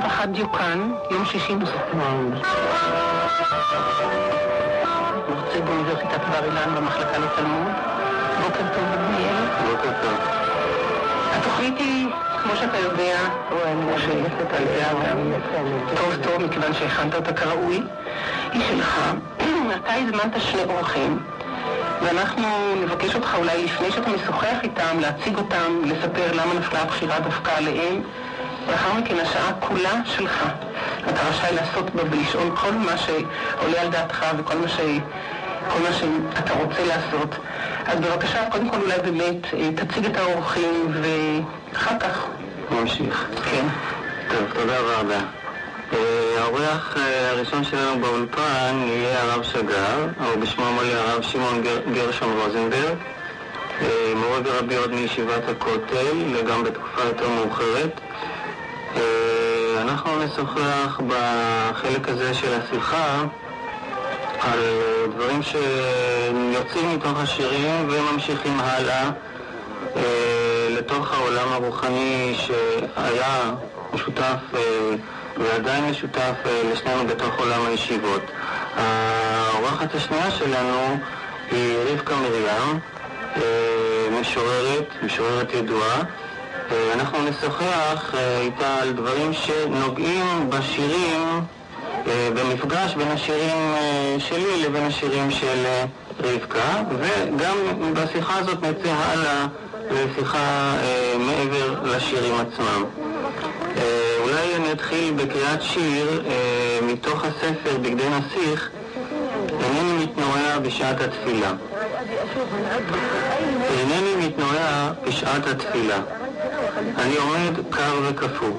61 דיוקן, יום שישי נוספים. מרצה באוניברסיטת בר אילן במחלקה לתלמוד. בוקר טוב בניאל. בוקר טוב. התוכנית היא, כמו שאתה יודע, שייכת על זה טוב טוב, מכיוון שהכנת אותה כראוי, היא שלך. אתה הזמנת שני אורחים, ואנחנו נבקש אותך אולי לפני שאתה משוחח איתם, להציג אותם, לספר למה נפלה הבחירה דווקא עליהם. לאחר מכן השעה כולה שלך. אתה רשאי לעשות בה ולשאול כל מה שעולה על דעתך וכל מה, ש... כל מה שאתה רוצה לעשות. אז בבקשה, קודם כל אולי באמת אה, תציג את האורחים ואחר כך... נמשיך. כן. טוב, תודה רבה. אה, האורח אה, הראשון שלנו באולפן יהיה הרב שגר, או בשמו המלא הרב שמעון גר- גרשון רוזנברג, מורה ורבי עוד מישיבת הכותל, גם בתקופה יותר מאוחרת. אנחנו נשוחח בחלק הזה של השיחה על דברים שיוצאים מתוך השירים וממשיכים הלאה אה, לתוך העולם הרוחני שהיה משותף אה, ועדיין משותף אה, לשנינו בתוך עולם הישיבות. האורחת השנייה שלנו היא רבקה מרים, משוררת, משוררת ידועה. אה, אנחנו נשוחח אה, איתה על דברים שנוגעים בשירים אה, במפגש בין השירים שלי לבין השירים של רבקה, וגם בשיחה הזאת נצא הלאה לשיחה מעבר לשירים עצמם. אולי אני אתחיל בקריאת שיר מתוך הספר בגדי נסיך, אינני מתנועע בשעת התפילה. אינני מתנועע בשעת התפילה. אני עומד קר וקפוא,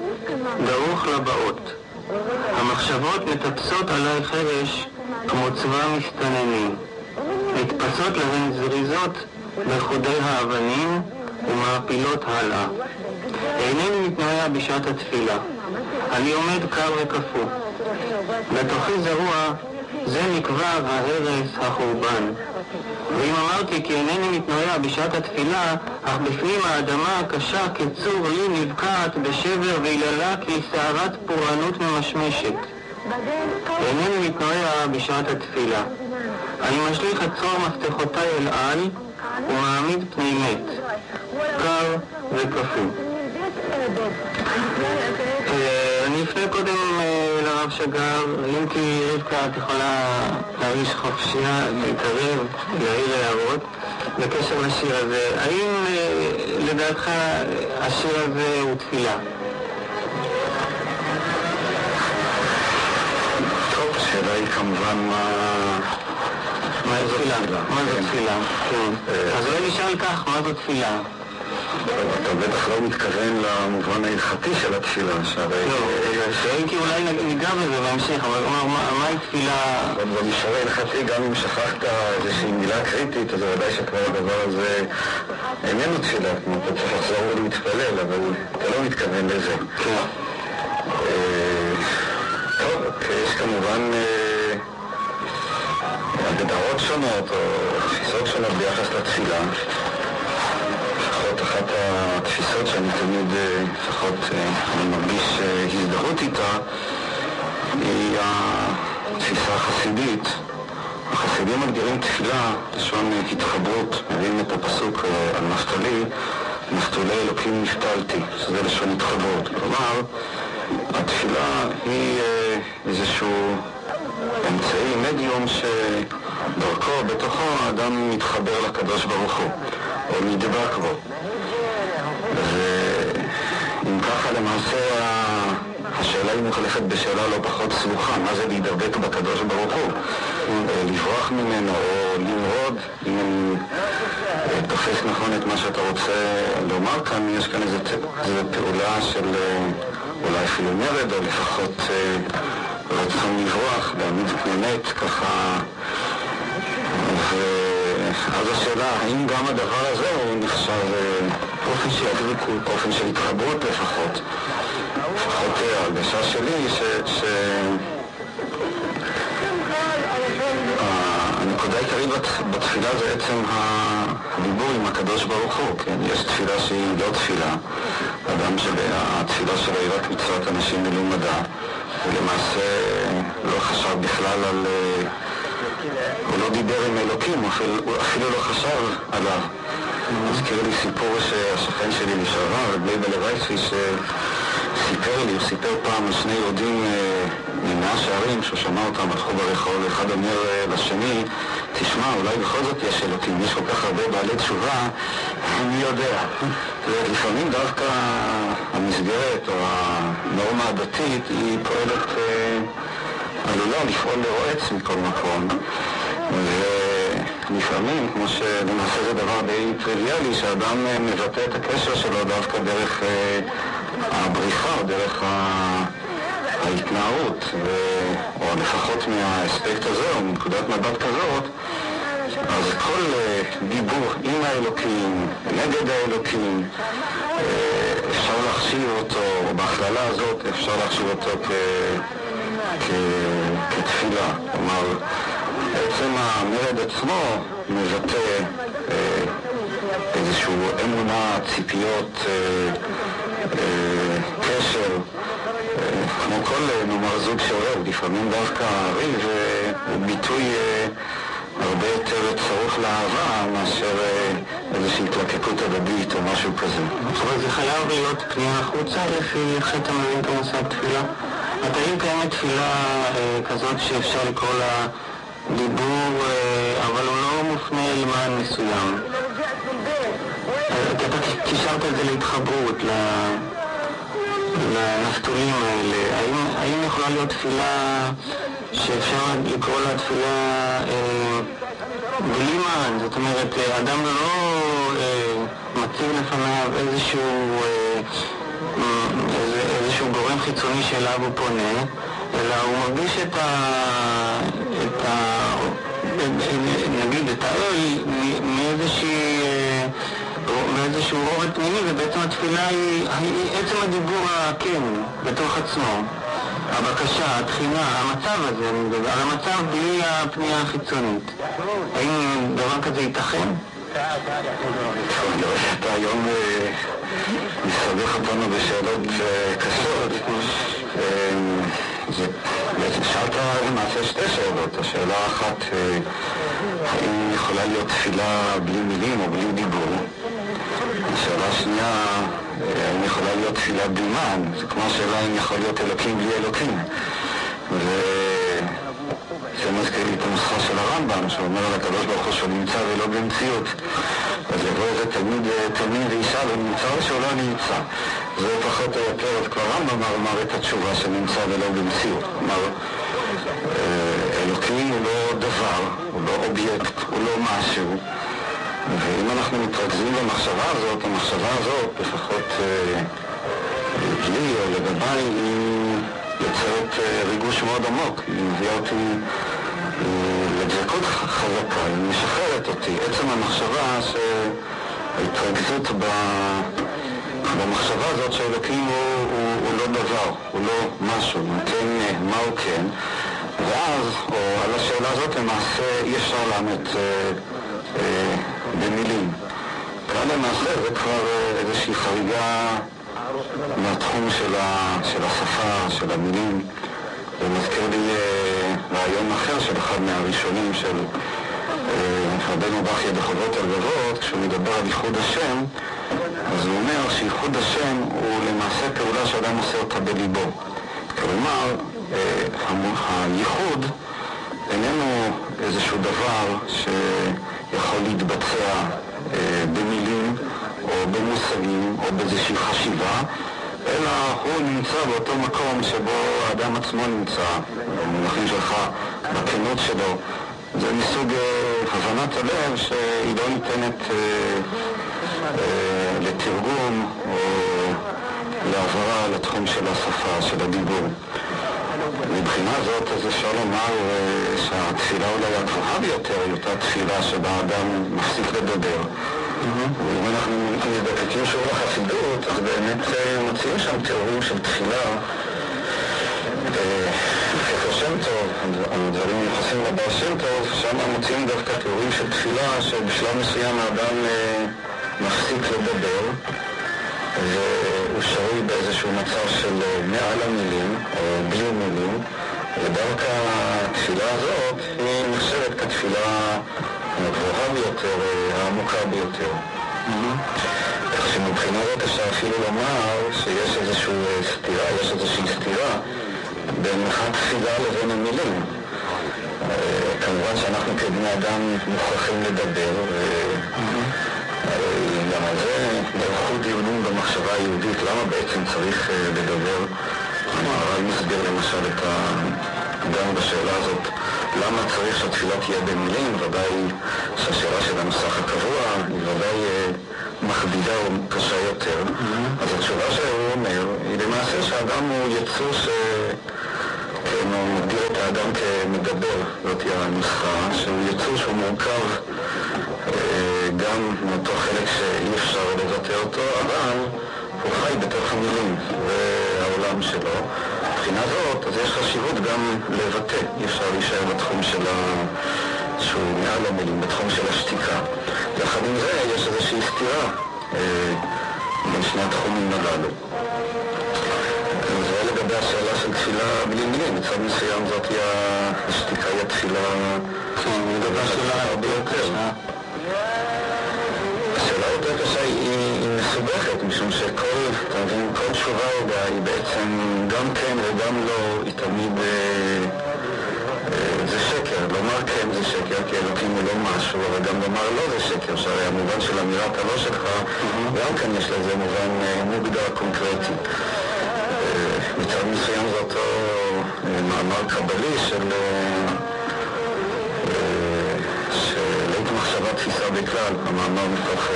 דרוך לבאות. המחשבות מטפסות עליי חרש כמו צבא מסתננים. נתפסות להן זריזות בחודי האבנים ומעפילות הלאה. אינני מתנועע בשעת התפילה. אני עומד קר וקפוא. בתוכי זרוע זה מכבר ההרס, החורבן. ואם אמרתי כי אינני מתנועע בשעת התפילה, אך בפנים האדמה הקשה כצור לי נבקעת בשבר ויללה כסערת פורענות ממשמשת. אינני מתנועע בשעת התפילה. אני משליך את צרור מפתחותיי אל על ומעמיד פני מת, קר וקפוא. שגר, אם כי רבקה את יכולה להרגיש חופשייה, להתערב, להעיר הערות בקשר לשיר הזה. האם אה, לדעתך השיר הזה הוא תפילה? טוב, השאלה היא כמובן מה... מה זו תפילה? מה זו. תפילה? כן. אז אולי נשאל כך, מה זו תפילה? אתה בטח לא מתכוון למובן ההלכתי של התפילה, שהרי... לא, כי אולי ניגע בזה בהמשך, אבל מה- מהי תפילה? אבל במישור ההלכתי, גם אם שכחת איזושהי מילה קריטית, אז ודאי שכבר הדבר הזה איננו תפילה. כלומר, אתה צריך לחזור ולהתפלל, אבל אתה לא מתכוון לזה. כן. אה, טוב, יש כמובן אה, הגדרות שונות או תפיסות שונות ביחס לתפילה. אחת התפיסות שאני תמיד, אה, לפחות אה, אני מרגיש אה, הזדהות איתה, היא התפיסה החסידית. החסידים מגדירים תפילה, לשון התחברות, מביאים את הפסוק על נפתלי, נפתולי אלוקים נפתלתי, שזה לשון התחברות. כלומר, התפילה היא איזשהו אמצעי, מדיום שדרכו, בתוכו, האדם מתחבר לקדוש ברוך הוא, או נדבק בו. למעשה השאלה היא מוחלפת בשאלה לא פחות סבוכה, מה זה להידבק בקדוש ברוך הוא? אה, לברוח ממנו או למרוד, אם אני אה, תופס נכון את מה שאתה רוצה לומר כאן, יש כאן איזו פעולה של אה, אולי אפילו מרד, או לפחות רצון לברוח, ככה... ואז השאלה, האם גם הדבר הזה הוא נחשב אופן של הדבקות, אופן של התחברות לפחות? לפחות אה, ההרגשה שלי היא ש... ש... אה, הנקודה העיקרית בת- בתפילה זה עצם הדיבור עם הקדוש ברוך הוא, כן? יש תפילה שהיא לא תפילה, אדם שהתפילה שלו היא רק מצוות אנשים מלומדה, ולמעשה לא חשב בכלל על... הוא לא דיבר עם אלוקים, הוא אפילו לא חשב עליו. מזכיר לי סיפור שהשכן שלי לשעבר, רבי בלווייסי, שסיפר לי, הוא סיפר פעם על שני יהודים אה, ממאה שערים, שהוא שמע אותם, הלכו ברחוב, אחד אומר אה, לשני, תשמע, אולי בכל זאת יש אלוקים, יש כל כך הרבה בעלי תשובה, מי יודע. לפעמים דווקא המסגרת או הנורמה הדתית היא פועלת, אה, עלולה לפעול לרועץ מכל מקום. ולפעמים, כמו שלמעשה זה דבר די טריוויאלי, שאדם אה, מבטא את הקשר שלו דווקא דרך אה, הבריחה, דרך ההתנערות. או לפחות מהאספקט הזה, או מנקודת מבט כזאת, אז כל אה, דיבור עם האלוקים, נגד האלוקים, אפשר להחשיב אותו, או בהכללה הזאת אפשר להחשיב אותו. כתפילה. כלומר, בעצם המרד עצמו מבטא אה, איזושהי אמונה, ציפיות, אה, אה, קשר, כמו כל, נאמר, זוג שאוהב, לפעמים דווקא ריב הוא ביטוי הרבה יותר צרוך לאהבה מאשר איזושהי התלקקות הדדית או משהו כזה. אבל זה חייב להיות פנייה החוצה לפי איך שאתה מבין את המושג תפילה? האם קיימת תפילה כזאת שאפשר לקרוא לה דיבור, אה, אבל הוא לא מופנה למען מסוים. אתה קישרת את זה להתחברות, לנפתולים האלה. האם, יכולה להיות תפילה שאפשר לקרוא לה תפילה אה, בלי מען? זאת אומרת, אדם לא אה, מציב לפניו איזשהו, אה, איזשהו גורם חיצוני שאליו הוא פונה, אלא הוא מרגיש את ה... נגיד את האל. מאיזשהו רובד פנימי, ובעצם התפילה היא, עצם הדיבור הכן בתוך עצמו. הבקשה, התחינה, המצב הזה, אני מדבר, המצב בלי הפנייה החיצונית. האם דבר כזה ייתכן? אתה היום מסתבך אותנו בשאלות קשות. שאלת למעשה שתי שאלות. השאלה האחת, אה, האם יכולה להיות תפילה בלי מילים או בלי דיבור? השאלה השנייה, אה, האם יכולה להיות תפילה בלי מן? זה כמו השאלה אם יכול להיות אלוקים בלי אלוקים. וזה לי את הנוסחה של הרמב"ם, שאומר על הקדוש ברוך הוא שהוא נמצא ולא במציאות. אז יבוא איזה תלמיד, אה, תלמיד וישאל, הוא נמצא או שהוא לא נמצא? זה פחות או יותר, כבר רמב"ם אמר את התשובה שנמצא ולא במציאות. כלומר, אה, אלוקים הוא לא דבר, הוא לא אובייקט, הוא לא משהו. ואם אנחנו מתרכזים במחשבה הזאת, המחשבה הזאת, לפחות אה, לי או לגביי, היא יוצרת ריגוש מאוד עמוק. היא מביאה אותי לדבקות חזקה, היא משחררת אותי. עצם המחשבה שההתרכזות ב... במחשבה הזאת שהאלוקים הוא, הוא, הוא לא דבר, הוא לא משהו, הוא כן, מה הוא כן, ואז, או על השאלה הזאת למעשה אי אפשר לענות אה, אה, במילים. כאן למעשה זה כבר אה, איזושהי חריגה מהתחום של, ה, של השפה, של המילים. זה מזכיר לי אה, רעיון אחר של אחד מהראשונים של אה, רבנו בכיה בחובות הלבבות, כשהוא מדבר על ייחוד השם, אז הוא אומר שייחוד השם הוא למעשה פעולה שאדם עושה אותה בליבו. כלומר, אה, הייחוד איננו איזשהו דבר שיכול להתבצע במילים או במושגים או באיזושהי חשיבה, אלא הוא נמצא באותו מקום שבו האדם עצמו נמצא, במונחים שלך, בכנות שלו. זה מסוג אה, הבנת הלב שהיא לא ניתנת אה, אה, לתרגום או להעברה לתחום של השפה, של הדיבור. מבחינה זאת, אז אפשר לומר שהתפילה אולי הגבוהה ביותר היא אותה תפילה שבה אדם מפסיק לדבר. ואם אנחנו מדקקים שוב לחסידות, אז באמת אה, מוצאים שם תיאורים של תפילה. ספר שם טוב, הדברים מיוחסים לבעל שם טוב, שם מוצאים דווקא תיאורים של תפילה שבשלב מסוים האדם מפסיק לדבר והוא אפשרי באיזשהו מצב של מעל המילים או בלי מילים ודווקא התפילה הזאת היא נחשבת כתפילה הגבוהה ביותר, העמוקה ביותר. כך שמבחינה זאת אפשר אפילו לומר שיש איזושהי סתירה, יש איזושהי סתירה בין התפילה לבין המילים. כמובן שאנחנו כבני אדם מוכרחים לדבר, וגם על זה נערכו דיונים במחשבה היהודית, למה בעצם צריך לדבר. הרב מסביר למשל את ה... גם בשאלה הזאת, למה צריך שהתפילה תהיה במילים, ודאי שהשאלה של הנוסח הקבוע היא ודאי מכבידה או קשה יותר. אז התשובה שהוא אומר היא למעשה שהאדם הוא יצור ש... כן, הוא מגדיר את האדם כמדבר, זאת הנוסחה, שהוא יצור שהוא מורכב גם מאותו חלק שאי אפשר לבטא אותו, אבל הוא חי בתוך המילים והעולם שלו. מבחינה זאת, אז יש חשיבות גם לבטא, אי אפשר להישאר בתחום של ה... שהוא מעל המילים, בתחום של השתיקה. יחד עם זה יש איזושהי סתירה אה, בין שני התחומים הללו. זה לגבי השאלה של תפילה בלי מילים, מצד מסוים זאת היא השתיקה היא התפילה... כן, לגבי השאלה הרבה יותר. השאלה יותר קשה היא מסובכת, משום שכל, אתה מבין, כל תשובה היא בעצם גם כן וגם לא, היא תמיד... זה שקר, לומר כן זה שקר, כי אלוקים הוא לא משהו, אבל גם לומר לא זה שקר, שהרי המובן של אמירת הלא שלך, גם כן יש לזה מובן מוגדר קונקרטי. מצד מסוים זה אותו מאמר קבלי של... של מחשבה תפיסה בכלל, המאמר מתוך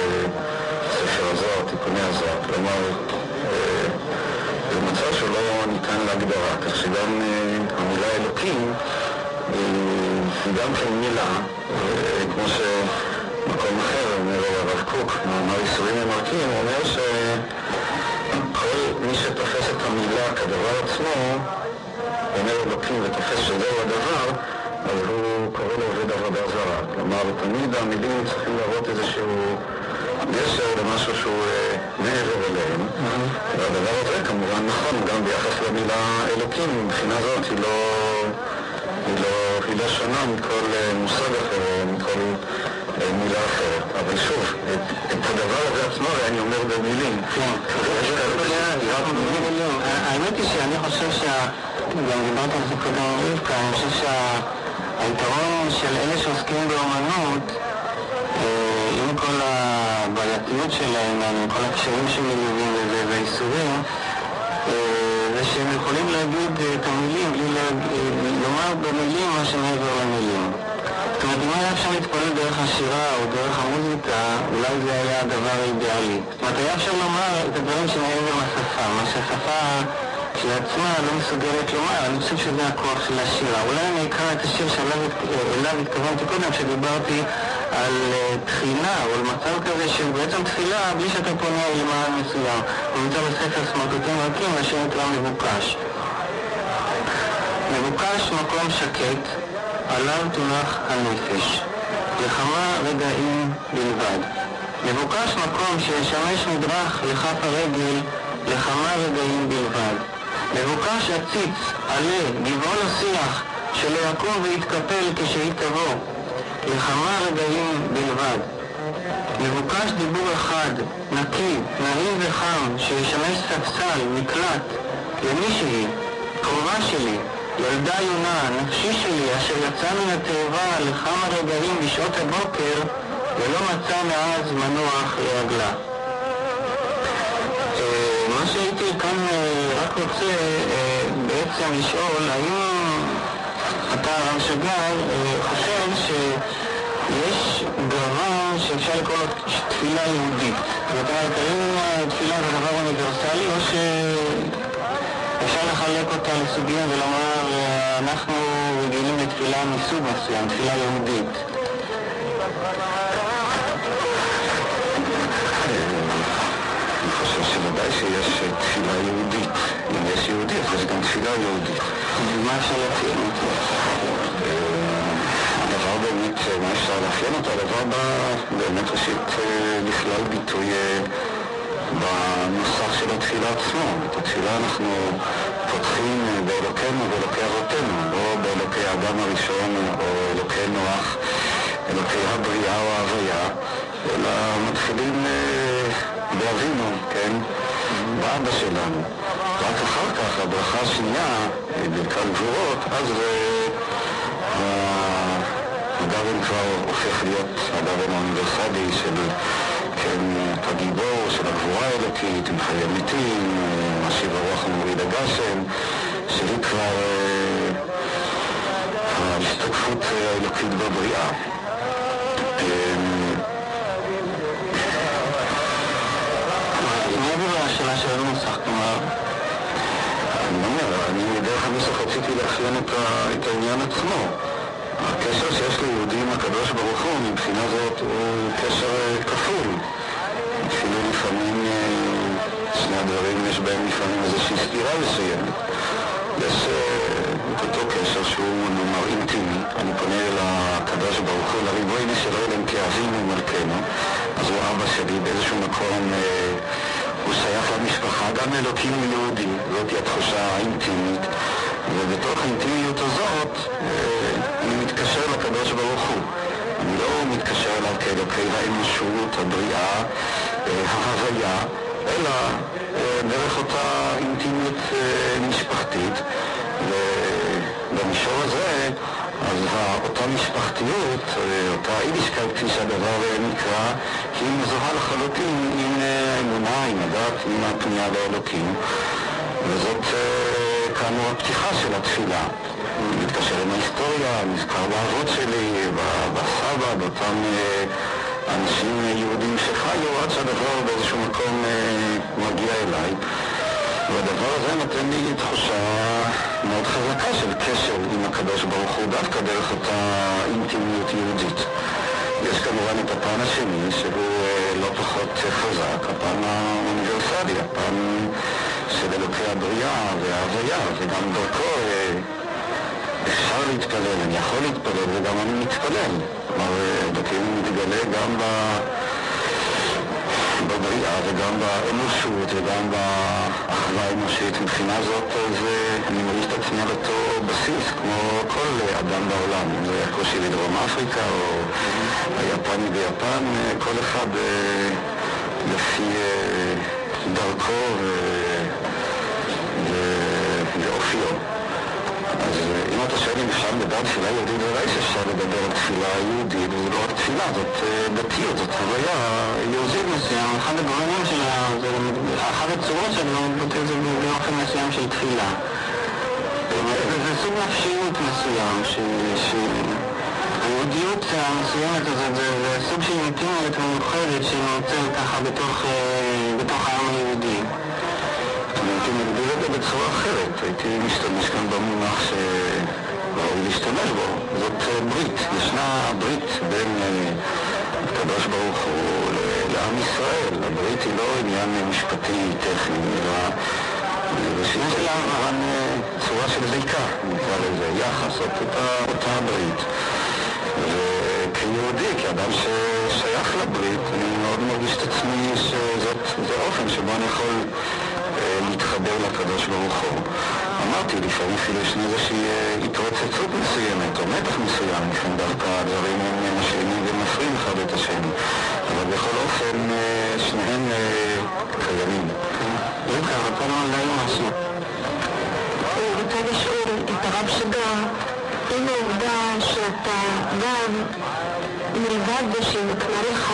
ספר הזוהר, תיקוני הזוהר. כלומר, מצב שלא ניתן להגדרה, כך שגם המילה אלוקים היא גם כן מילה, כמו שמקום אחר אומר הרב קוק, מאמר ייסורים ממרקים, הוא אומר שכל מי שתופס את המילה כדבר עצמו, אומר אלוקים ותופס שזהו הדבר, אז הוא קורא לו עובד עבודה זרה. כלומר, תמיד המילים צריכים להראות איזשהו גשר למשהו שהוא מעבר אליהם. והדבר הזה כמובן נכון גם ביחס למילה אלוקים, מבחינה זאת היא לא... היא לא, היא לא שונה מכל מושג אחר או מכל מילה אחרת. אבל שוב, את, את הדבר הזה עצמו אני אומר במילים. האמת היא שאני חושב שה... גם דיברת על זה קודם רבקה, אני חושב שהיתרון של אלה שעוסקים באומנות הבעייתיות שלהם, עם כל הקשיים שמלווים לזה והאיסורים זה שהם יכולים להגיד את המילים בלי לומר במילים מה שמעבר למילים. זאת אומרת, אם היה אפשר להתפלל דרך השירה או דרך המוזיקה, אולי זה היה הדבר האידיאלי. זאת אומרת, היה אפשר לומר את הדברים שמעבר לשפה, מה שהשפה כשלעצמה לא מסוגלת לומר, אני חושב שזה הכוח של השירה. אולי אני אקרא את השיר שאליו התכוונתי קודם, כשדיברתי על תחינה, או על מצב כזה של בעצם תפילה בלי שאתה פונה למען מסוים. הוא נמצא בספר סמרטוטים רכים, השיר נקרא מבוקש. מבוקש מקום שקט, עליו תונח הנפש, לכמה רגעים בלבד. מבוקש מקום שישמש מדרך לכף הרגל לכמה רגעים בלבד. מבוקש עציץ, עלה, גבעול השיח, שלא יקום ויתקפל כשהיא תבוא, לכמה רגעים בלבד. מבוקש דיבור אחד, נקי, נעים וחם, שישמש ספסל, מקלט, למישהי, קרובה שלי, ילדה יונה, נפשי שלי, אשר יצא מן התאבה לכמה רגעים בשעות הבוקר, ולא מצא מאז מנוח לרגלה. מה שהייתי כאן רק רוצה בעצם לשאול, האם אתה, רב שגר, חושב שיש דבר שאפשר לקרוא לו תפילה יהודית? זאת אומרת, האם תפילה זה דבר אוניברסלי או שאפשר לחלק אותה לסוגים ולומר אנחנו רגילים לתפילה מסוג מסוים, תפילה יהודית? ודאי שיש תפילה יהודית. אם יש יהודי, אז יש גם תפילה יהודית. מה אפשר לאפיין אותו? הדבר באמת, מה אפשר לאפיין אותו? הדבר בא באמת ראשית לכלל ביטוי בנוסח של התפילה עצמו. את התפילה אנחנו פותחים באלוקינו ואלוקי אבותינו, לא באלוקי האדם הראשון או אלוקי נוח, אלוקי הבריאה או ההוויה, אלא מתחילים אה, באבינו, כן? באבא שלנו. רק אחר כך, הברכה השנייה, ברכת גבורות, אז הגרעין כבר הופך להיות הגרעין האוניברסלי של כן, הגיבור, של הגבורה האלוקית, עם חיי מתים, משיב הרוח ומוריד הגשם, שהיא כבר ההשתקפות האלוקית בבריאה. מעבר לשאלה של הנוסח, כלומר, אני אומר, אני דרך הנוסח רציתי לאפיין את העניין עצמו. הקשר שיש ליהודי עם הקדוש ברוך הוא מבחינה זאת הוא קשר כפול. אפילו לפעמים שני הדברים יש בהם לפעמים איזושהי סתירה מסוימת. יש את אותו קשר שהוא נאמר אינטימי, אני פונה אל הקדוש ברוך הוא, לריבונו של עולם כאבינו ומלכנו, אז הוא אבא שלי באיזשהו מקום, הוא שייך למשפחה, גם אלוקים יהודי, זאת התחושה האינטימית, ובתוך האינטימיות הזאת אני מתקשר לקדוש ברוך הוא. אני לא מתקשר אליו כאלוקי האנושות, הבריאה, ההוויה, אלא דרך אותה אינטימיות משפחתית. ובמישור הזה, אז אותה משפחתיות, אותה יידישקייט, כפי שהדבר נקרא, היא מזוהה לחלוטין עם האמונה, עם הדת, עם הפנייה לאלוקים. וזאת כאמור הפתיחה של התפילה. אני מתקשר עם ההיסטוריה, נזכר באבות שלי, בסבא, באותם אנשים יהודים שחיו, עד שהדבר באיזשהו מקום מגיע אליי. והדבר הזה נותן לי תחושה מאוד חזקה של קשר עם הקדוש ברוך הוא, דווקא דרך אותה אינטימיות יהודית. יש כמובן את הפן השני, שהוא לא פחות חזק, הפן האוניברסלי, הפן של אלוקי הבריאה וההוויה, וגם דרכו אפשר להתפלל, אני יכול להתפלל וגם אני מתפלל. כלומר, אלוקים מתגלה גם ב... בבריאה וגם באנושות וגם באחווה האנושית. מבחינה זאת זה, אני מרגיש את עצמי על אותו בסיס כמו כל אדם בעולם. אם זה הקושי בדרום אפריקה או היפני ביפן, כל אחד לפי דרכו ואופיו. אז אפשר לדבר על תפילה יהודית, ודאי שאפשר לדבר על תפילה יהודית, וזה לא רק תפילה, זאת דתיות, זאת חוויה יהודית מסוים. אחד הגורמים שלה, אחת הצורות שלו, מתבטא את זה באופן מסוים של תפילה. זה סוג נפשיות מסוים, היהודיות המסוימת הזאת זה סוג של אינטימיות מיוחדת שנוצרת ככה בתוך העם היהודי. הייתי מגדיר את זה בצורה אחרת, הייתי משתמש כאן במונח שראוי להשתמש בו, זאת ברית, ישנה ברית בין הקדוש ברוך הוא לעם ישראל, הברית היא לא עניין משפטי טכני, אלא ראשית של כמובן צורה של זיקה, נקרא לזה, יחס, אותה ברית. וכיהודי, כאדם ששייך לברית, אני מאוד מרגיש את עצמי שזה אופן שבו אני יכול להתחבר לקדוש ברוך הוא. אמרתי, לפעמים אפילו ישנה איזושהי התרוצצות מסוימת, או מתח מסוים, לפעמים דווקא הדברים הם משלימים ומפריעים אחד את השני. אבל בכל אופן, שניהם קיימים. רבקה, רוצה לומר לי משהו. אני רוצה לשאול את הרב שגר, אם העובדה שאתה גם, מלבד זה שהיא מקנה לך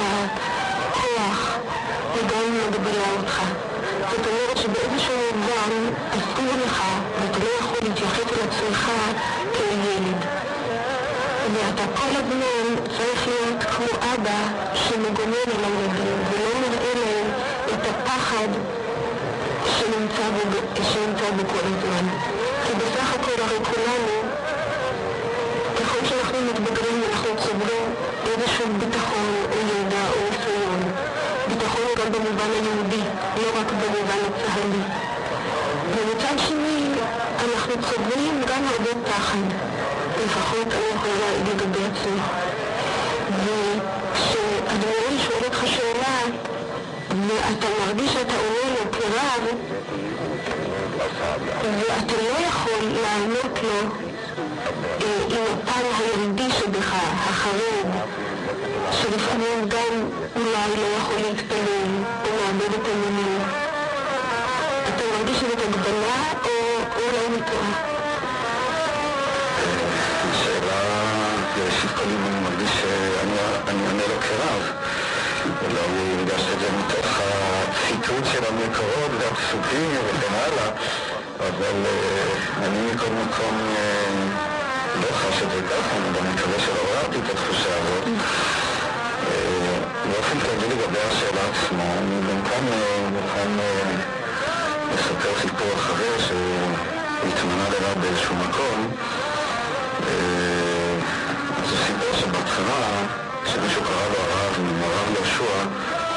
אבא שמגונן על הילדים, ולא מראה להם את הפחד שנמצא בו, כל הזמן. כי בסך הכל הרי שאלה, ואתה מרגיש שאתה עונה לו כרב, ואתה לא יכול לענות לו אה, עם הפן היהודי שבך, החרד, שלפעמים גם אולי לא יכול להתפלל או מאבד את המילים. אתה מרגיש שזאת הגבלה או אולי מטעה? השאלה, ראשית כל אם אני מרגיש שאני עונה לו כרב. אולי הרגשת את זה מתוך הציטוט של המקורות והפסוקים וכן הלאה, אבל אה, אני מכל מקום אה, לא חש את זה ככה, אני גם מקווה שלא עוררתי את התחושה הזאת. אה, באופן כללי לגבי השאלה עצמה, אני גם כאן מוכן לספר סיפור אחר שהתמנה לרב באיזשהו מקום. אז הוא סיפר שבהתחלה, כשמישהו קרא לו הרב, הרב יהושע,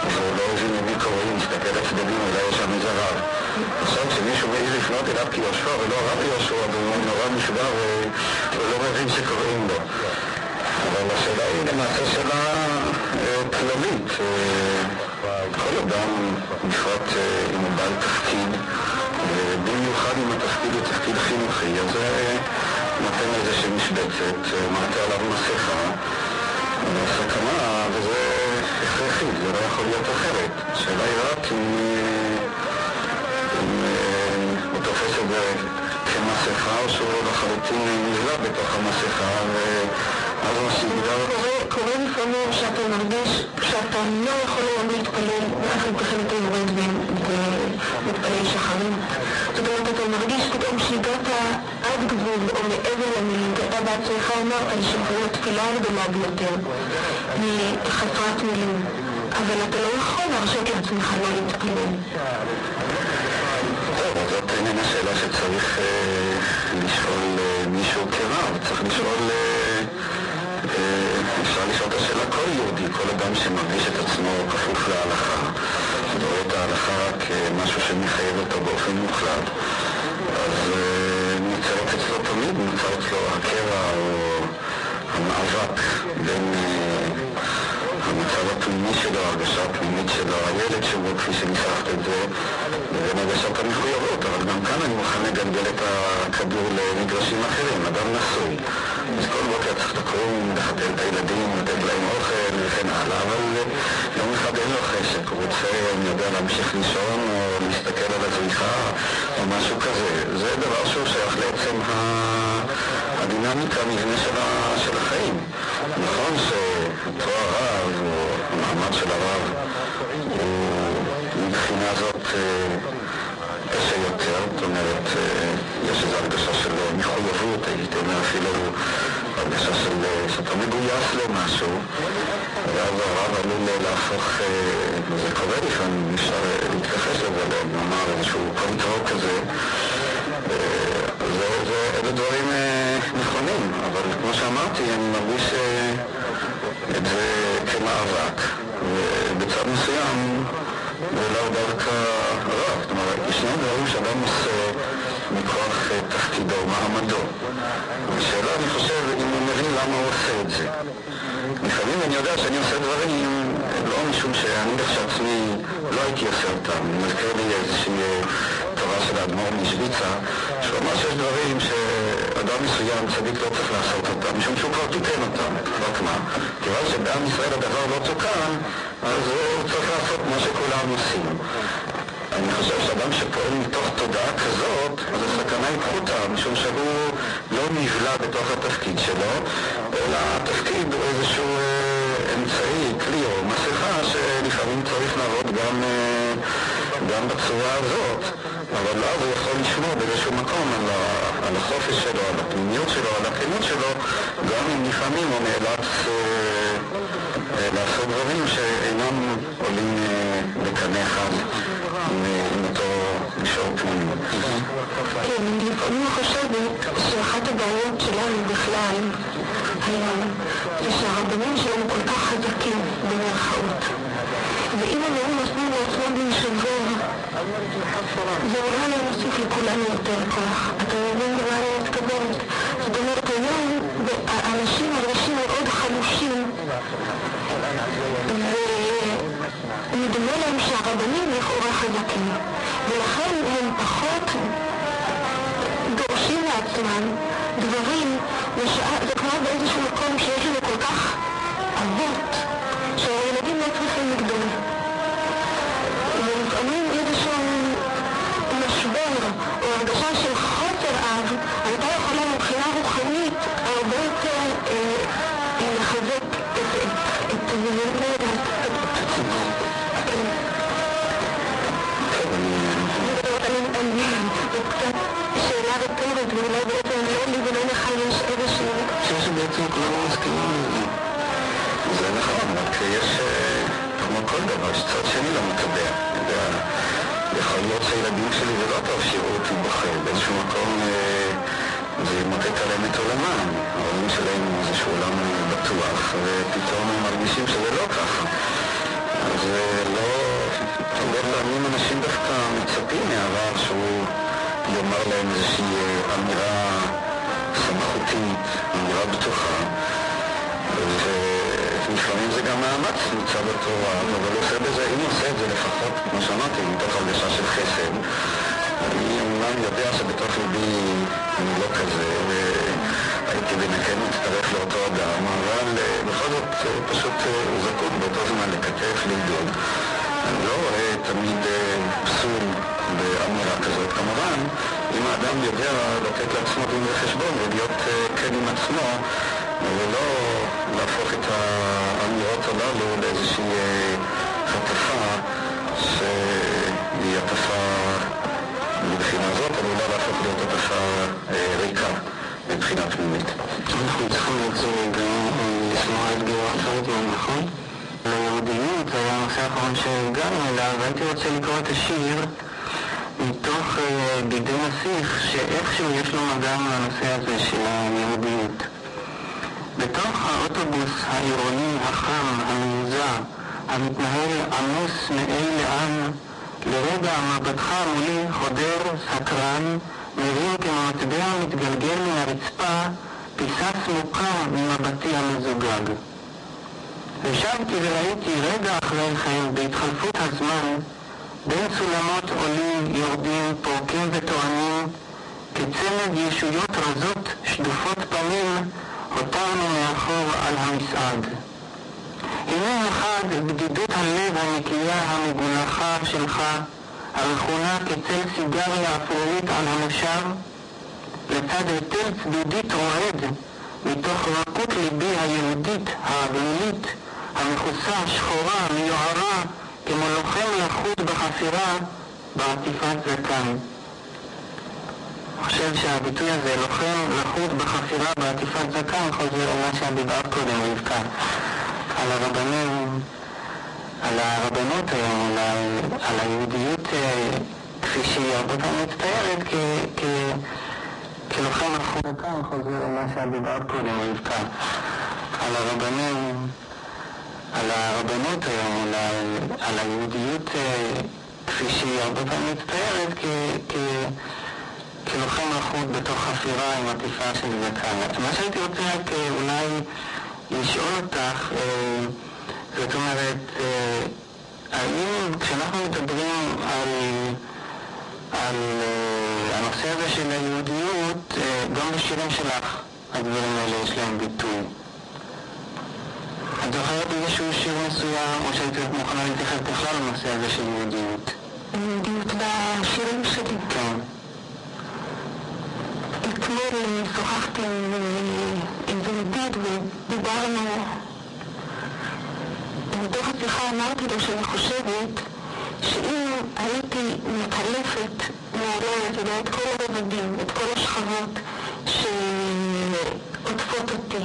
אז הוא לא הבין למי קוראים, מסתכל לצדדים, אולי יש שם איזה רב. עכשיו כשמישהו מעז לפנות אליו כיהושע ולא הרב יהושע, והוא נורא נשבר והוא לא מבין שקוראים לו. אבל השאלה היא למעשה שאלה כללית. כל אדם, בפרט אם הוא בעל תפקיד, ובמיוחד אם התפקיד הוא תפקיד חינוכי, אז נותן איזושהי משבצת, מעטה עליו מסכה, סכנה, וזה הכרחי, זה לא יכול להיות אחרת. השאלה היא רק אם, הוא תופס את זה כמסכה או שהוא לחלוטין נבלע בתוך המסכה ואז מה שיגדל... קורה לפעמים שאתה מרגיש שאתה לא יכול היום להתפלל ואף על פי כן אתה יורד ומתפלל שחרים. זאת אומרת, אתה מרגיש פתאום שהגעת עד גבול או מעבר למילים, ואתה בעצמך אמרת שגבול התפילה הגדולה ביותר חסרת מילים, אבל אתה לא יכול להרשות לעצמך לא להתפלל. זאת איננה שאלה שצריך לשאול מישהו כרב, צריך לשאול, אפשר לשאול את השאלה כל יהודי, כל אדם שמרגיש את עצמו כפוף להלכה, ורואה את ההלכה כמשהו שמחייב אותו באופן מוחלט, אז נוצר אצלו הקרע או המאבק בין אה, המצב הפנימי שלו, ההרגשה הפנימית שלו, הילד שבו, כפי שניסחת את זה, לבין הגשת המחויבות, אבל גם כאן אני מוכן לגלגל את הכדור למגרשים אחרים, אדם נשוי. אז כל בוקר צריך לקום, לחתן את הילדים, לתת להם אוכל וכן הלאה, אבל יום אחד אין לו חשק, הוא רוצה, אני יודע, להמשיך לישון או להסתכל על הזריחה או משהו כזה. זה דבר שהוא שייך לעצם הדינמיקה, המבנה של החיים. נכון שתואר רב, או המעמד של הרב, הוא מבחינה זאת קשה יותר, זאת אומרת, יש איזו הרגשה של מחויבות, הייתי אומר אפילו הרגשה של שאתה מגויס למשהו, ואז הרב עלול להפוך, וזה קורה לפעמים, אפשר להתכחש לזה, נאמר איזשהו control כזה, זה, זה, אלה דברים נכונים, אבל כמו שאמרתי, אני מרגיש את זה כמאבק, ובצד מסוים זה לאו דווקא רע, זאת אומרת, ישנם דברים שאדם עושה מכוח תפקידו, מעמדו. השאלה, אני חושב, אם הוא מבין למה הוא עושה את זה. לפעמים אני יודע שאני עושה דברים לא משום שאני כשעצמי לא הייתי עושה אותם. מזכיר לי איזושהי תורה של האדמו"ר משוויצה, שהוא אמר שיש דברים שאדם מסוים, צדיק, לא צריך לעשות אותם, משום שהוא כבר תיקן אותם. רק מה? כיוון שבעם ישראל הדבר לא תוקן, אז הוא צריך לעשות מה שכולם עושים. אני חושב שאדם שפועל מתוך תודעה כזאת, אז הסכנה היא פחותה, משום שהוא לא נבלע בתוך התפקיד שלו, אלא התפקיד הוא איזשהו אה, אמצעי, כלי או מסכה שלפעמים צריך לעבוד גם, אה, גם בצורה הזאת, אבל אז הוא יכול לשמור באיזשהו מקום על, ה, על החופש שלו, על הפנימיות שלו, על הכנות שלו, גם אם לפעמים הוא נאלץ אה, אה, לעשות דברים שאינם עולים אה, בקנה אחד עם אותו מישור פנימי. כן, אני חושבת שאחת הבעיות שלנו בכלל היום זה שהרבנים שלנו כל כך חזקים במרכאות. ואם הם היו ואולי נוסיף לכולנו יותר כוח. אתה מבין למה אני מתכוונת? זאת אומרת, היום האנשים מרגישים מאוד חלושים, ונדמה להם שהרבנים לכאורה חזקים, ולכן הם פחות דורשים לעצמם דברים, זה כמו באיזשהו מקום שיש לנו פנימית. אנחנו צריכים לחזור גם לשמוע את גיורא פלדמן, נכון? ליהודיות, זה היה הנושא האחרון שהגענו אליו, והייתי רוצה לקרוא את השיר מתוך בידי נסיך, שאיכשהו יש לו מגע עם הנושא הזה של היהודיות. בתוך האוטובוס העירוני החם, המיוזע, המתנהל עמוס מאי לאן, לרגע מבטך מולי חודר, סקרן, מבין כמו מטבע מתגלגל מן הרצפה, פיסה סמוכה ממבטי המזוגג. ושבתי וראיתי רגע אחרי כן, בהתחלפות הזמן, בין סולמות עולים, יורדים, פורקים וטוענים, כצמד ישויות רזות, שדופות פנים, הותרנו מאחור על המסעד. הנה אחד בדידות הלב הנקייה המגולחה שלך, הרכונה כצל סיגריה אפרורית על המושב, לצד היטל צדודית רועד, מתוך רכות ליבי היהודית, הגלולית, המכוסה, שחורה, מיוהרה, כמו לוחם לחוט בחפירה בעטיפת זקן. אני חושב שהביטוי הזה, לוחם לחוט בחפירה בעטיפת זקן, חוזר למה שדיברת קודם, רבקה, על הרבנים, על הרבנות היום, על, ה- על היהודיות אה, כפי שהיא הרבה פעמים מצטיירת כלוחם לחוט זקן, חוזר למה שדיברת קודם, רבקה, על הרבנים, על הרבנות היום, על, ה- על היהודיות אה, כפי שהיא הרבה פעמים מצטיירת כלוחם לחוט בתוך חפירה עם עטיפה של זקן. מה שהייתי רוצה רק אה, אולי לשאול אותך, אה, זאת אומרת, אה, האם כשאנחנו מדברים על, על אה, הנושא הזה של היהודיות, אה, גם בשירים שלך הדברים האלה יש להם ביטוי. את זוכרת איזשהו שיר מסוים, או שהיית מוכנה להתייחס בכלל לנושא הזה של יהודיות? יהודיות בשירים שלי. כן. אתמול שוחחתי עם ידיד ודיברנו, בתוך השיחה אמרתי לו שאני חושבת שאם הייתי מתעלפת מעליי, אתה יודע, את כל הרבדים, את כל השכבות שעוטפות אותי,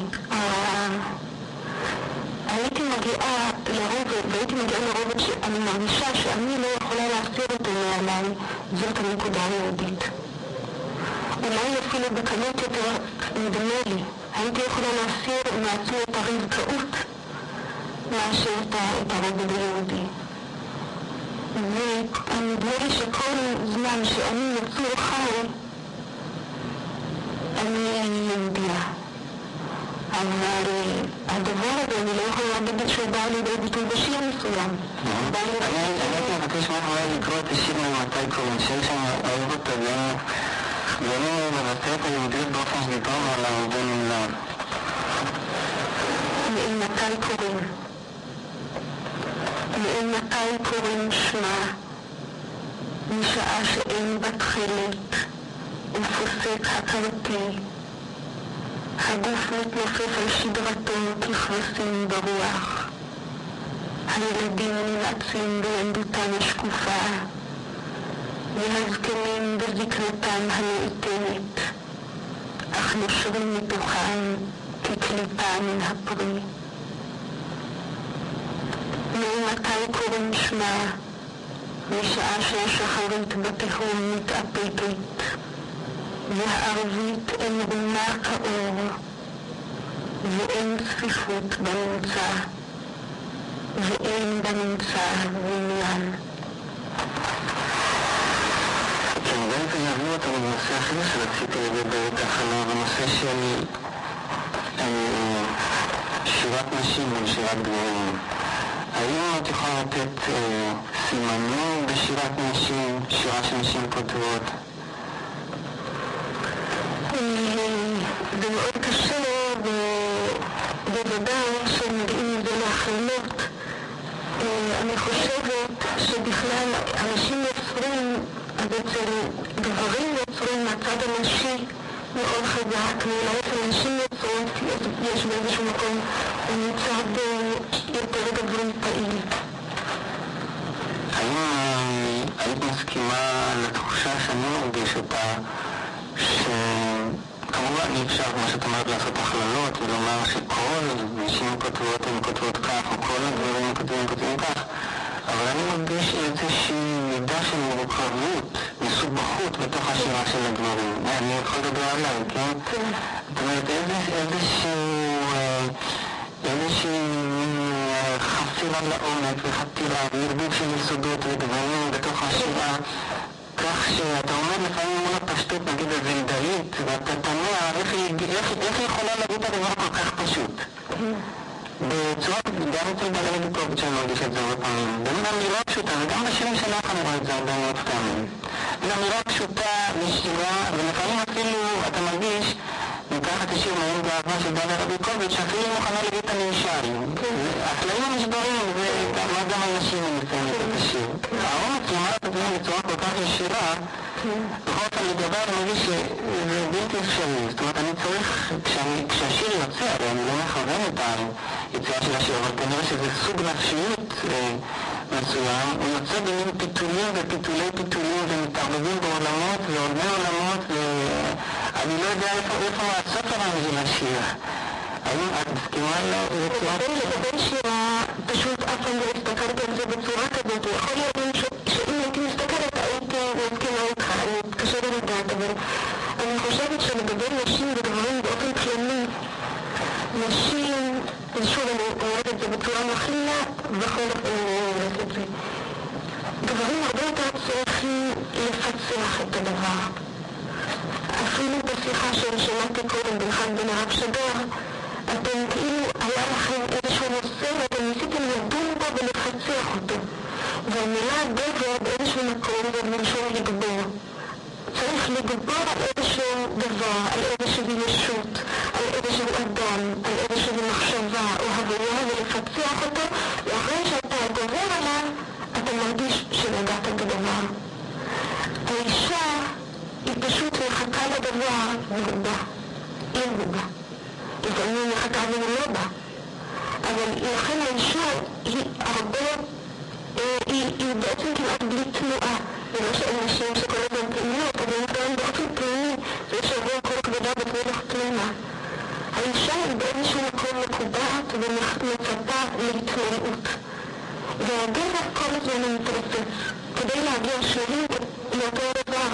הייתי מגיעה לרובד, והייתי מגיעה לרובד שאני מרגישה שאני לא יכולה להסיר אותו מעליי, זאת הנקודה היהודית. אולי אפילו בקלות יותר, נדמה לי, הייתי יכולה להסיר מעצמי את הרבקאות מאשר את הרובד היהודי. ונדמה לי שכל זמן שאני יצור חי, אני יהודייה. אבל אה, הדבר הזה, אני לא יכולה להגיד שהוא בא לידי ביטוי בשיר מסוים. אה, אני מבקש ממך אולי לקרוא את השיר ממתי קוראים, שיש שם אוהב אותו ואין לא- לא מבטא את היהודיות באופן שדיברנו עליו בין אם לאו. ממתי קוראים? שמה, משעה שאין בה תכלת, ופוסק הכרתי. הגוף מתנופף על שדרתו ככבשים ברוח. הילדים ננעצים בילדותם השקופה, והזקנים בזקנתם הנאטמת, אך נושרים מתוכם כקליפה מן הפרי. ממתי קוראים שמה? משעה שהשחרית בתהום מתאפקת, והערבית אין רומה כאור, ואין צפיפות בנמצא, ואין בנמצא עניין. כן, בעצם אותנו לנושא אחר שרציתי לדבר ככה, בנושא של אה, שירת נשים מול שירת. האם את יכולה לתת אה, סימנים בשירת נשים, שירה של נשים כותבות? זה מאוד קשה, שמגיעים מזה להחלמות. אה, אני חושבת שבכלל אנשים יוצרים, אצל גברים יוצרים מהצד הנשי מאוד חזק, ואולי אצל נשים יוצרות יש באיזשהו מקום מצד אה, יותר גברי פעיל. האם אה, היית מסכימה לתחושה שאני מרגיש אותה, שכמובן אי אפשר, כמו שאת אומרת, לעשות הכללות ולומר שכל נשים כותבות הן כותבות כך, או כל הגברים כותבים כותבים כך, אבל אני מרגיש איזושהי מידה של מורכבות, מסובכות בתוך השירה של הגברים. אני יכול לדבר עליי, כן? זאת אומרת, איזשהו... אה, איזושהי אה, חפירה לעומק וחתירה וערבוב של יסודות ודברים בתוך השירה כך שאתה עומד לפעמים מול הפשטות, נגיד הוונדלית, ואתה תמה איך היא יכולה להגיד את הדבר כל כך פשוט. בצורה, גם אצל דליה ליבקוביץ' אני מרגיש את זה הרבה פעמים. במין אמירה פשוטה, וגם בשירים שלך אני רואה את זה הרבה מאוד פעמים. במין אמירה פשוטה, ישירה, ולפעמים אפילו אתה מרגיש ניקח את השיר מעין גאווה של דליה רביקוביץ', שאפילו מוכנה להגיד את הנמשל. הכללים נשברים, ומה גם אנשים מציינים את השיר. העומק לומר את הדברים בצורה כל כך ישירה, לגבי אני מרגיש שזה בלתי אפשרי. זאת אומרת, אני צריך, כשהשיר יוצא, הרי אני לא מכוון את היציאה של השיר, אבל כנראה שזה סוג נפשיות מסוים, הוא יוצא במין פיתולים ופיתולי פיתולים ומתערבבים בעולמות ועולמי עולמות ואני לא יודע איפה הספר הזה של השיר. האם את מסכימה לצורה? לגבי שירה, פשוט אף פעם לא הסתכלתי על זה בצורה כזאת. יכול להיות לדעת, אבל אני חושבת שלגבי נשים וגברים באופן כללי, נשים, ושוב אני אומרת את זה בצורה מכלילה, בכל אופן אני אומרת את זה. גברים הרבה יותר צריכים לפצח את הדבר. אפילו בשיחה ששמעתי קודם בינך לבין הרב שגר, אתם כאילו, היה לכם לגבור על איזשהו דבר, על איזושהי ישות, על איזשהו אדם, על איזושהי מחשבה או הוויה ולפצח אותו, ואחרי שאתה גובר עליו, אתה מרגיש שנגעת בדבר. האישה היא פשוט מחכה לדבר מרובה, היא מרובה. לפעמים מחכה והיא לא בא. אבל לכן האישה היא הרבה, היא, היא בעצם כמעט בלי תנועה. זה לא נשים שכל גם באופן פנימי, זה שעבור כל כבודה בפרח פנימה. האישה היא באיזשהו מקום מקובעת ומצפה להתמלאות. והגבר כל הזמן מתרוצץ. כדי להגיע שלי לאותו דבר,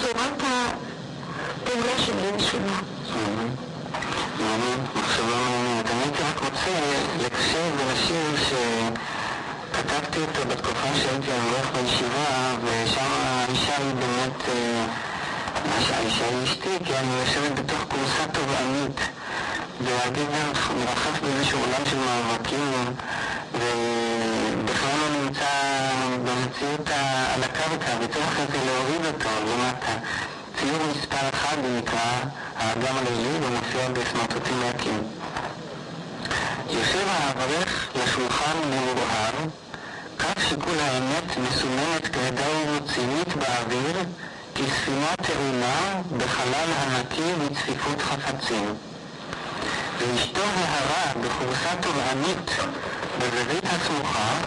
צורת הפעולה שונה. מעניין, מחשבה מעניינת. אני שכתבתי אותו בתקופה שהייתי אברך בישיבה, ושם האישה היא באמת, האישה היא אשתי, כי אני יושבת בתוך כורסה תובענית, והגבר מרחף באיזשהו עולם של מאבקים, ובכלל לא נמצא במציאות על הקרקע, וצריך אחרי זה להוריד אותו למטה. ציור מספר אחד נקרא האגם הלילי ומופיע בסמרטוטים ריקים. יושב האברך לשולחן כף שיקול האמת מסומנת כדי רצינית באוויר, כספינה טעונה בחלל ענקי בצפיפות חפצים. ואשתו ההרה בכורסה טובענית בזווית הסמוכה,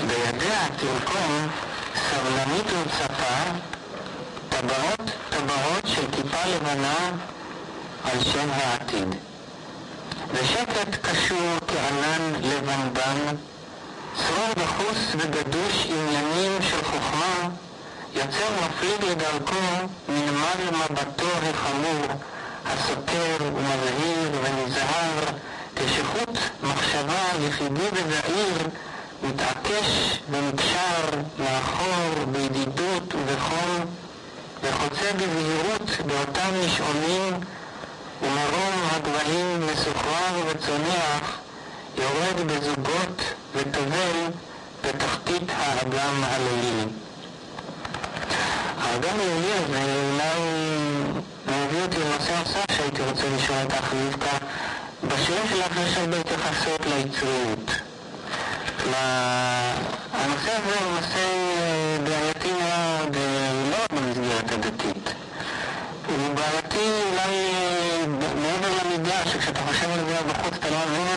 בידיה תרקום סבלנית ומצפה טבעות טבעות של כיפה לבנה על שם העתיד. ושקט קשור כענן לבנבן, צרור דחוס וגדוש עניינים של חוכמה, יוצר מפליג לדרכו מנמל מבטו החמור, הסותר ומבהיר ונזהר, כשחוט מחשבה יחידי וזעיר מתעקש ונקשר לאחור בידידות ובחום, וחוצה בבהירות באותם משעונים, ומרום הגבהים מסוחרר וצונח, יורד בזוגות וטובל בתחתית האגם הלילי. האגם הלילי הזה אולי מביא אותי לנושא נוסף שהייתי רוצה לשאול אותך, רבקה. בשירים שלך יש הרבה התייחסות ליצריות. הנושא הזה הוא נושא בעייתי מאוד, לא רק במסגרת הדתית. הוא בעייתי אולי מעבר למידה, שכשאתה חושב על זה בחוץ אתה לא מבין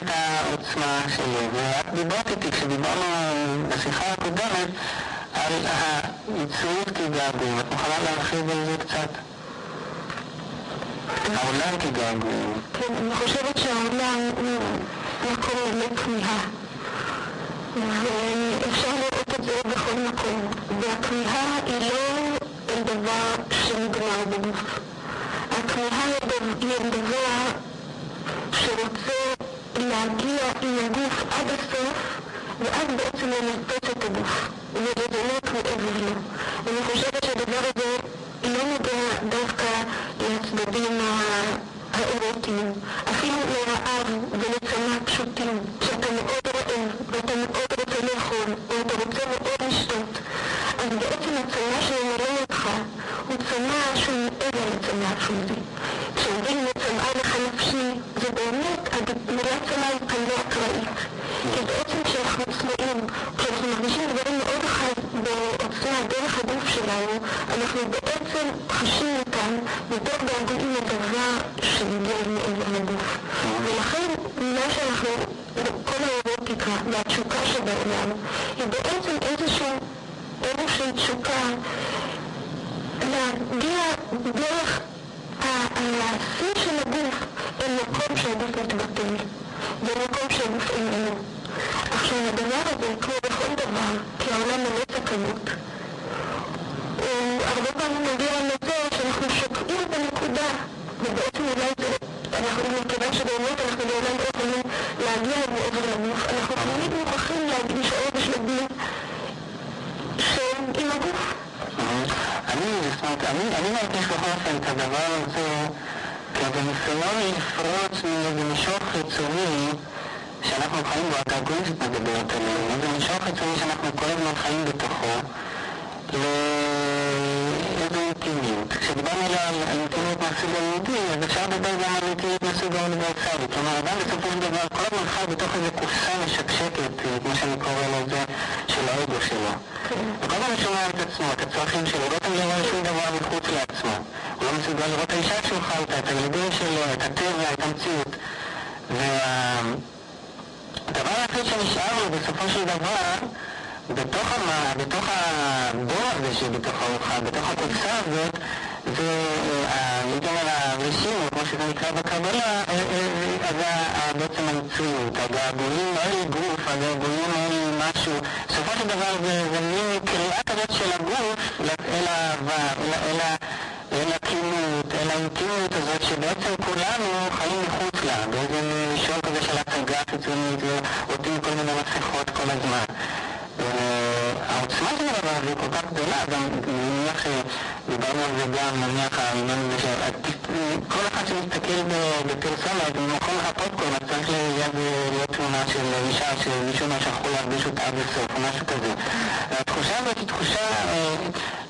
את העוצמה שלו. ואת דיברת איתי כשדיברנו בשיחה הקודמת על היצריות כגעגועים. את מוכנה להרחיב על זה קצת? העולם כגעגועים. כן, אני חושבת שהעולם הוא מקום לכמיהה. ואפשר לראות את זה בכל מקום. והכמיהה היא לא אל דבר שנגמר בגוף. הכמיהה היא אל דבר שרוצה להגיע עם הגוף עד הסוף, ואז בעצם לנפץ את הגוף, ולזונות מעבר לו. אני חושבת שהדבר הזה לא נוגע דווקא לצדדים האירוטיים, אפילו לרעב ולצמא פשוטים, שאתה מאוד רעב ואתה מאוד רוצה לאכול, או אתה רוצה מאוד לשתות, אז בעצם הצמא שממלא אותך הוא צמא שהוא מעבר לצמא הפיזי. שאנחנו כל הזמן חיים בתוכו, לאיזו אינטימיות. כשדיברנו על אינטימיות מהסוג היהודי, אז אפשר לדבר גם על אינטימיות מהסוג האוניברסלי. כלומר, אדם בסופו של דבר כל הזמן חי בתוך איזו קופסה משקשקת, כמו שאני קורא לזה, של האגו שלו. וכל הזמן שומע את עצמו, את הצרכים שלו, לא תמיד רואה שום דבר מחוץ לעצמו. הוא לא מסוגל לראות את האישה שהוא חי איתה, את הילדים שלו, את הטבע, את המציאות. והדבר היחיד שנשאר לו בסופו של דבר, בתוך, המה, בתוך הבור הזה שבתוכו הוא חי, בתוך הקופסה הזאת, זה, הייתי אומר, הרשימו, כמו שזה נקרא בקבלה, זה בעצם הנצריות, הגעגועים אל גוף, הגעגועים אל משהו. בסופו של דבר זה מין קריאה כזאת של הגוף אל האהבה, אל הכינות, אל האינטימיות הזאת, שבעצם כולנו חיים מחוץ לה, באיזה מישור כזה של הצגה חיצונית, ועוטים כל מיני מסכות כל הזמן. היא כל כך גדולה, גם נניח שדיברנו על זה גם, נניח העניין הזה שכל אחד שמסתכל בפרסומת, במקום הפופקורן, אז צריך ליד להיות תמונה של אישה שמישהו מה שכחו להרגיש אותה עד הסוף, או משהו כזה. התחושה הזאת היא תחושה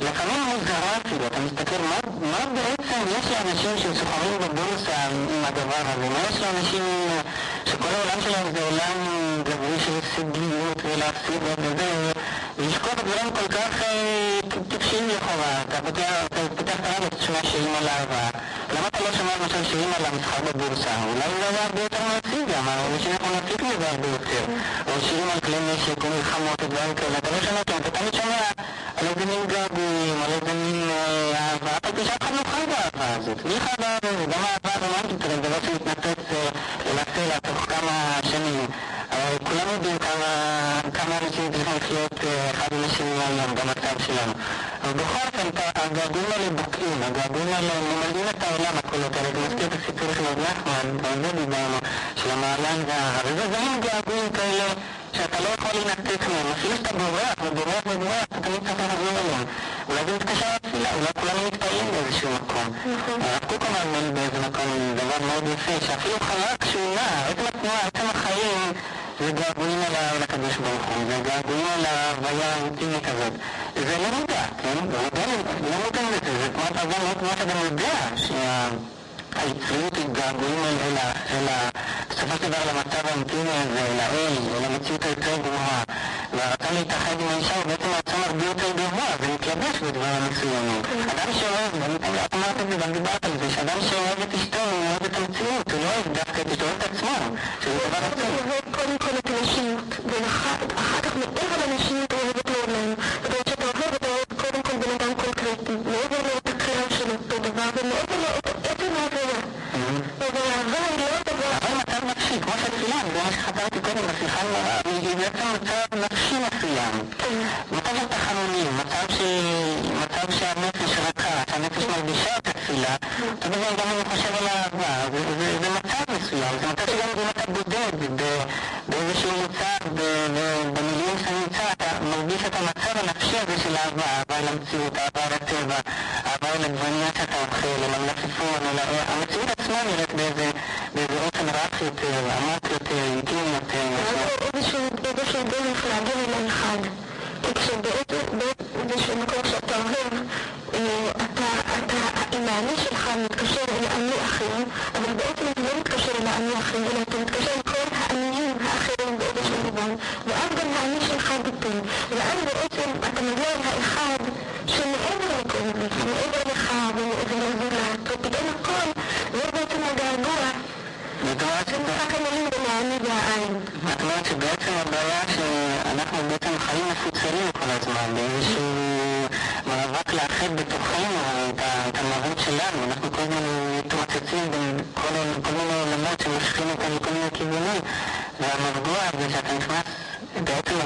לפעמים מוזרה אפילו, אתה מסתכל מה בעצם יש לאנשים שסוחרים בבורסה עם הדבר הזה, מה יש לאנשים שכל העולם שלהם זה עולם גברי של הישגיות ולהפסיד וזה, ולשקוע בדברים כל כך אה, טיפשיים לכאורה. אתה פותח את הרדיו, אתה שומע על אהבה. למה אתה לא שומע למשל שירים על המסחר בבורסה? אולי זה היה הרבה יותר מעשי גם, אנשים יכולים להפיק מזה הרבה יותר. או שירים על כלי נשק, או מלחמות, או דברים כאלה. אתה לא שומע אותם, אתה תמיד שומע על איזה מין געגועים, על איזה מין אה, אהבה, אבל שאף אחד לא חי באהבה הזאת. מי חי באהבה הזאת? גם האהבה הרומנטית, זה דבר שמתנפץ אה, לסלע תוך כמה שנים. אבל כולם יודעים כמה, כמה אנשים צריכים לחיות אה, אחד עם השני היום, במצב שלנו. אבל בכל אופן, אתה- הגעגועים האלה בוקעים, הגעגועים האלה ממלאים את העולם, הקולות האלה. זה מזכיר את הסיפור של זה דיברנו, של המעלן וההר. זה מין געגועים כאלה שאתה לא יכול להינתק מהם. אפילו שאתה בורח ובורח ובורח, אתה תמיד צריך לחזור אליהם. אולי זה מתקשר לתפילה, אולי כולנו מתפעלים באיזשהו מקום. הרב קוק אמר לי באיזה מקום דבר מאוד יפה, שאפילו חרק שהוא נע, עצם התנועה, עצם החיים, זה געגועים אל ה- אל הקדוש ברוך הוא, זה געגועים אל ההוויה האינטימית הזאת. זה לא מודע, כן? לא מודע לא לזה, זה כמו אבל לא כמו שאתה יודע, שהיצריות היא געגועים אל, בסופו של דבר למצב האינטימי הזה, אל האל, אל המציאות היותר גבוהה. והרצון להתאחד עם האישה הוא בעצם רצון הרבה יותר גבוה, זה מתלבש בדברים מסוימים. אדם שאוהב, את אמרת את זה וגם דיברת על זה, שאדם שאוהב את אשתו הוא אוהב את המציאות, הוא לא אוהב דווקא את אשתו, את עצמו, שזה דבר. אוהב קודם כל את הנשיות, ואחר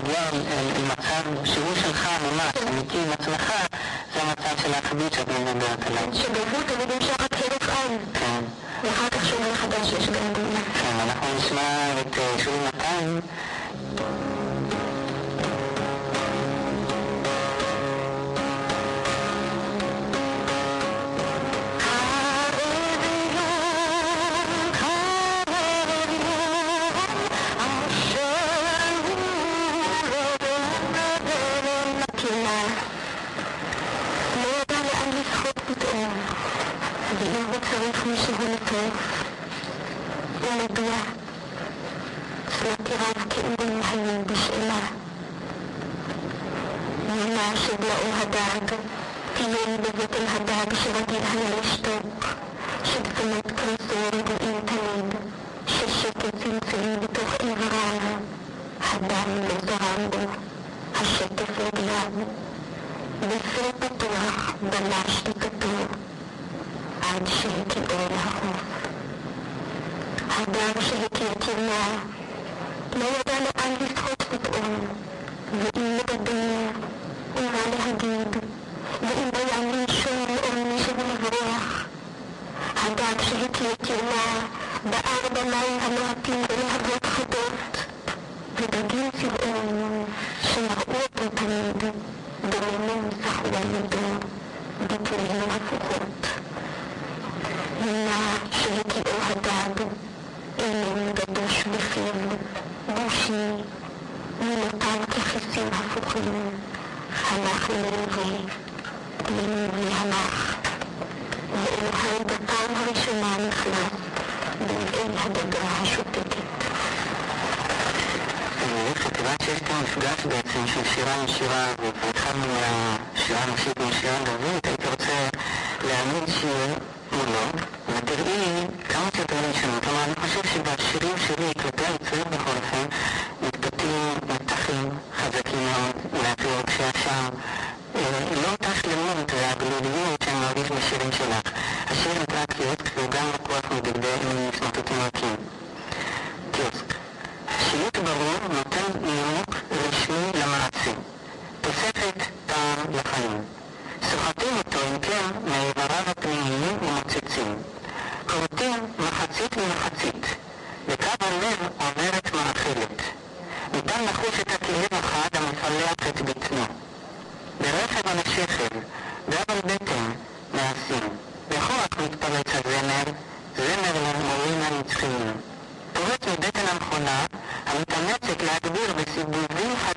גם אה, מצב שהוא שלך ממש, אמיתי עם עצמך, זה המצב של האחדות שאת מדברת עליו. שגבו תמיד נמשך עד חיים. כן. ואחר כך שומעים חדש יש גם גאולה. כן, אנחנו נשמע את אה, שולי מתן. monsieur Voltaire, المضيع في الاعتراف كأن المحلل بشيلة مهما عشد لأو هداعك تيان بذات الهداعك شغتي الهنا لشتوك شدت ما تكرس ورد الانتنيد ششت الفنسلين بتوخي غرارها هداع من الزرامبو هشت في البلاد بس التطوح بل عشت التطوح عاد شهد תימנה, לא ידע לאן לשחות פתאום, ואם לדבר, ומה להגיד, ואם היה מישהו או מישהו לברוח. הדג שהכיר תימנה, בער במים המועטים בלהבות חדות, ודגים צבעונים שראו אותו תמיד, דוממים זכו על ידו, בטללים הפוכות.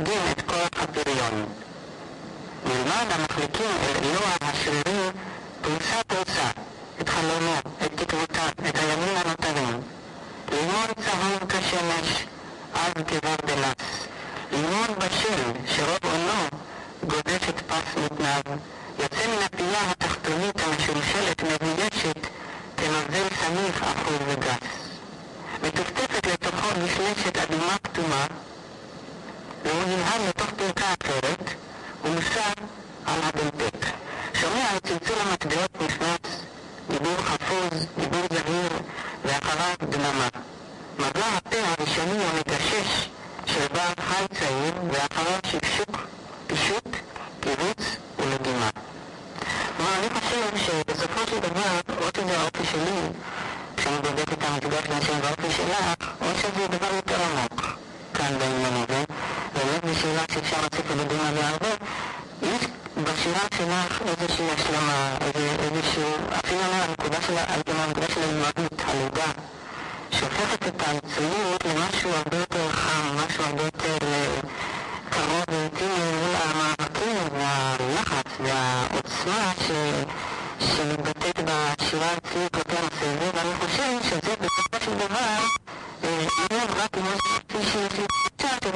חדים את כוח הפריון. מלבד המחליקים אל אלוה השרירי, פרוסה פרוסה, את חלומו, את תקוותיו, את הימים הנותרים. לימון צהוב כשמש, עז כברדלס. לימון בשל, שרוב עונו גודש את פס מותניו, יוצא מן הפייה התחתונית המשולשלת מבוישת כמבזל סמיך אחוז וגס. מטופטפת לתוכו בשלשת אדומה כתומה, והוא ננהל לתוך פרקה אחרת, ומוסר על הדלפק. שומע על צלצול המטבעות נכנס, דיבור חפוז, דיבור זהיר, ואחריו דממה. מגע הפה הראשוני המגשש של בעל חי צעיר, ואחריו שקשוק, פישוט, קיבוץ ולגימה. כלומר, אני חושב שבסופו של דבר, או שזה האופי שלי, כשאני בודק את המפגש בין והאופי שלך, או שזה דבר יותר עמוק כאן בעניין הזה. באמת משאלה שאפשר לעשות לדבר עליה הרבה, יש בשאלה שלך איזושהי השלמה, איזושהי, אפילו לא הנקודה של האימהות, הלידה, שהופכת את המציאות למשהו הרבה יותר חם, משהו הרבה יותר אה, קרוב ואינטימי מול המאבקים והלחץ והעוצמה ש... שמתבטאת בשירה עצמית כלפי המסביבים, ואני חושב שזה בסופו של דבר, אה, לא רק אם יש איזושהי שהיא החליטה,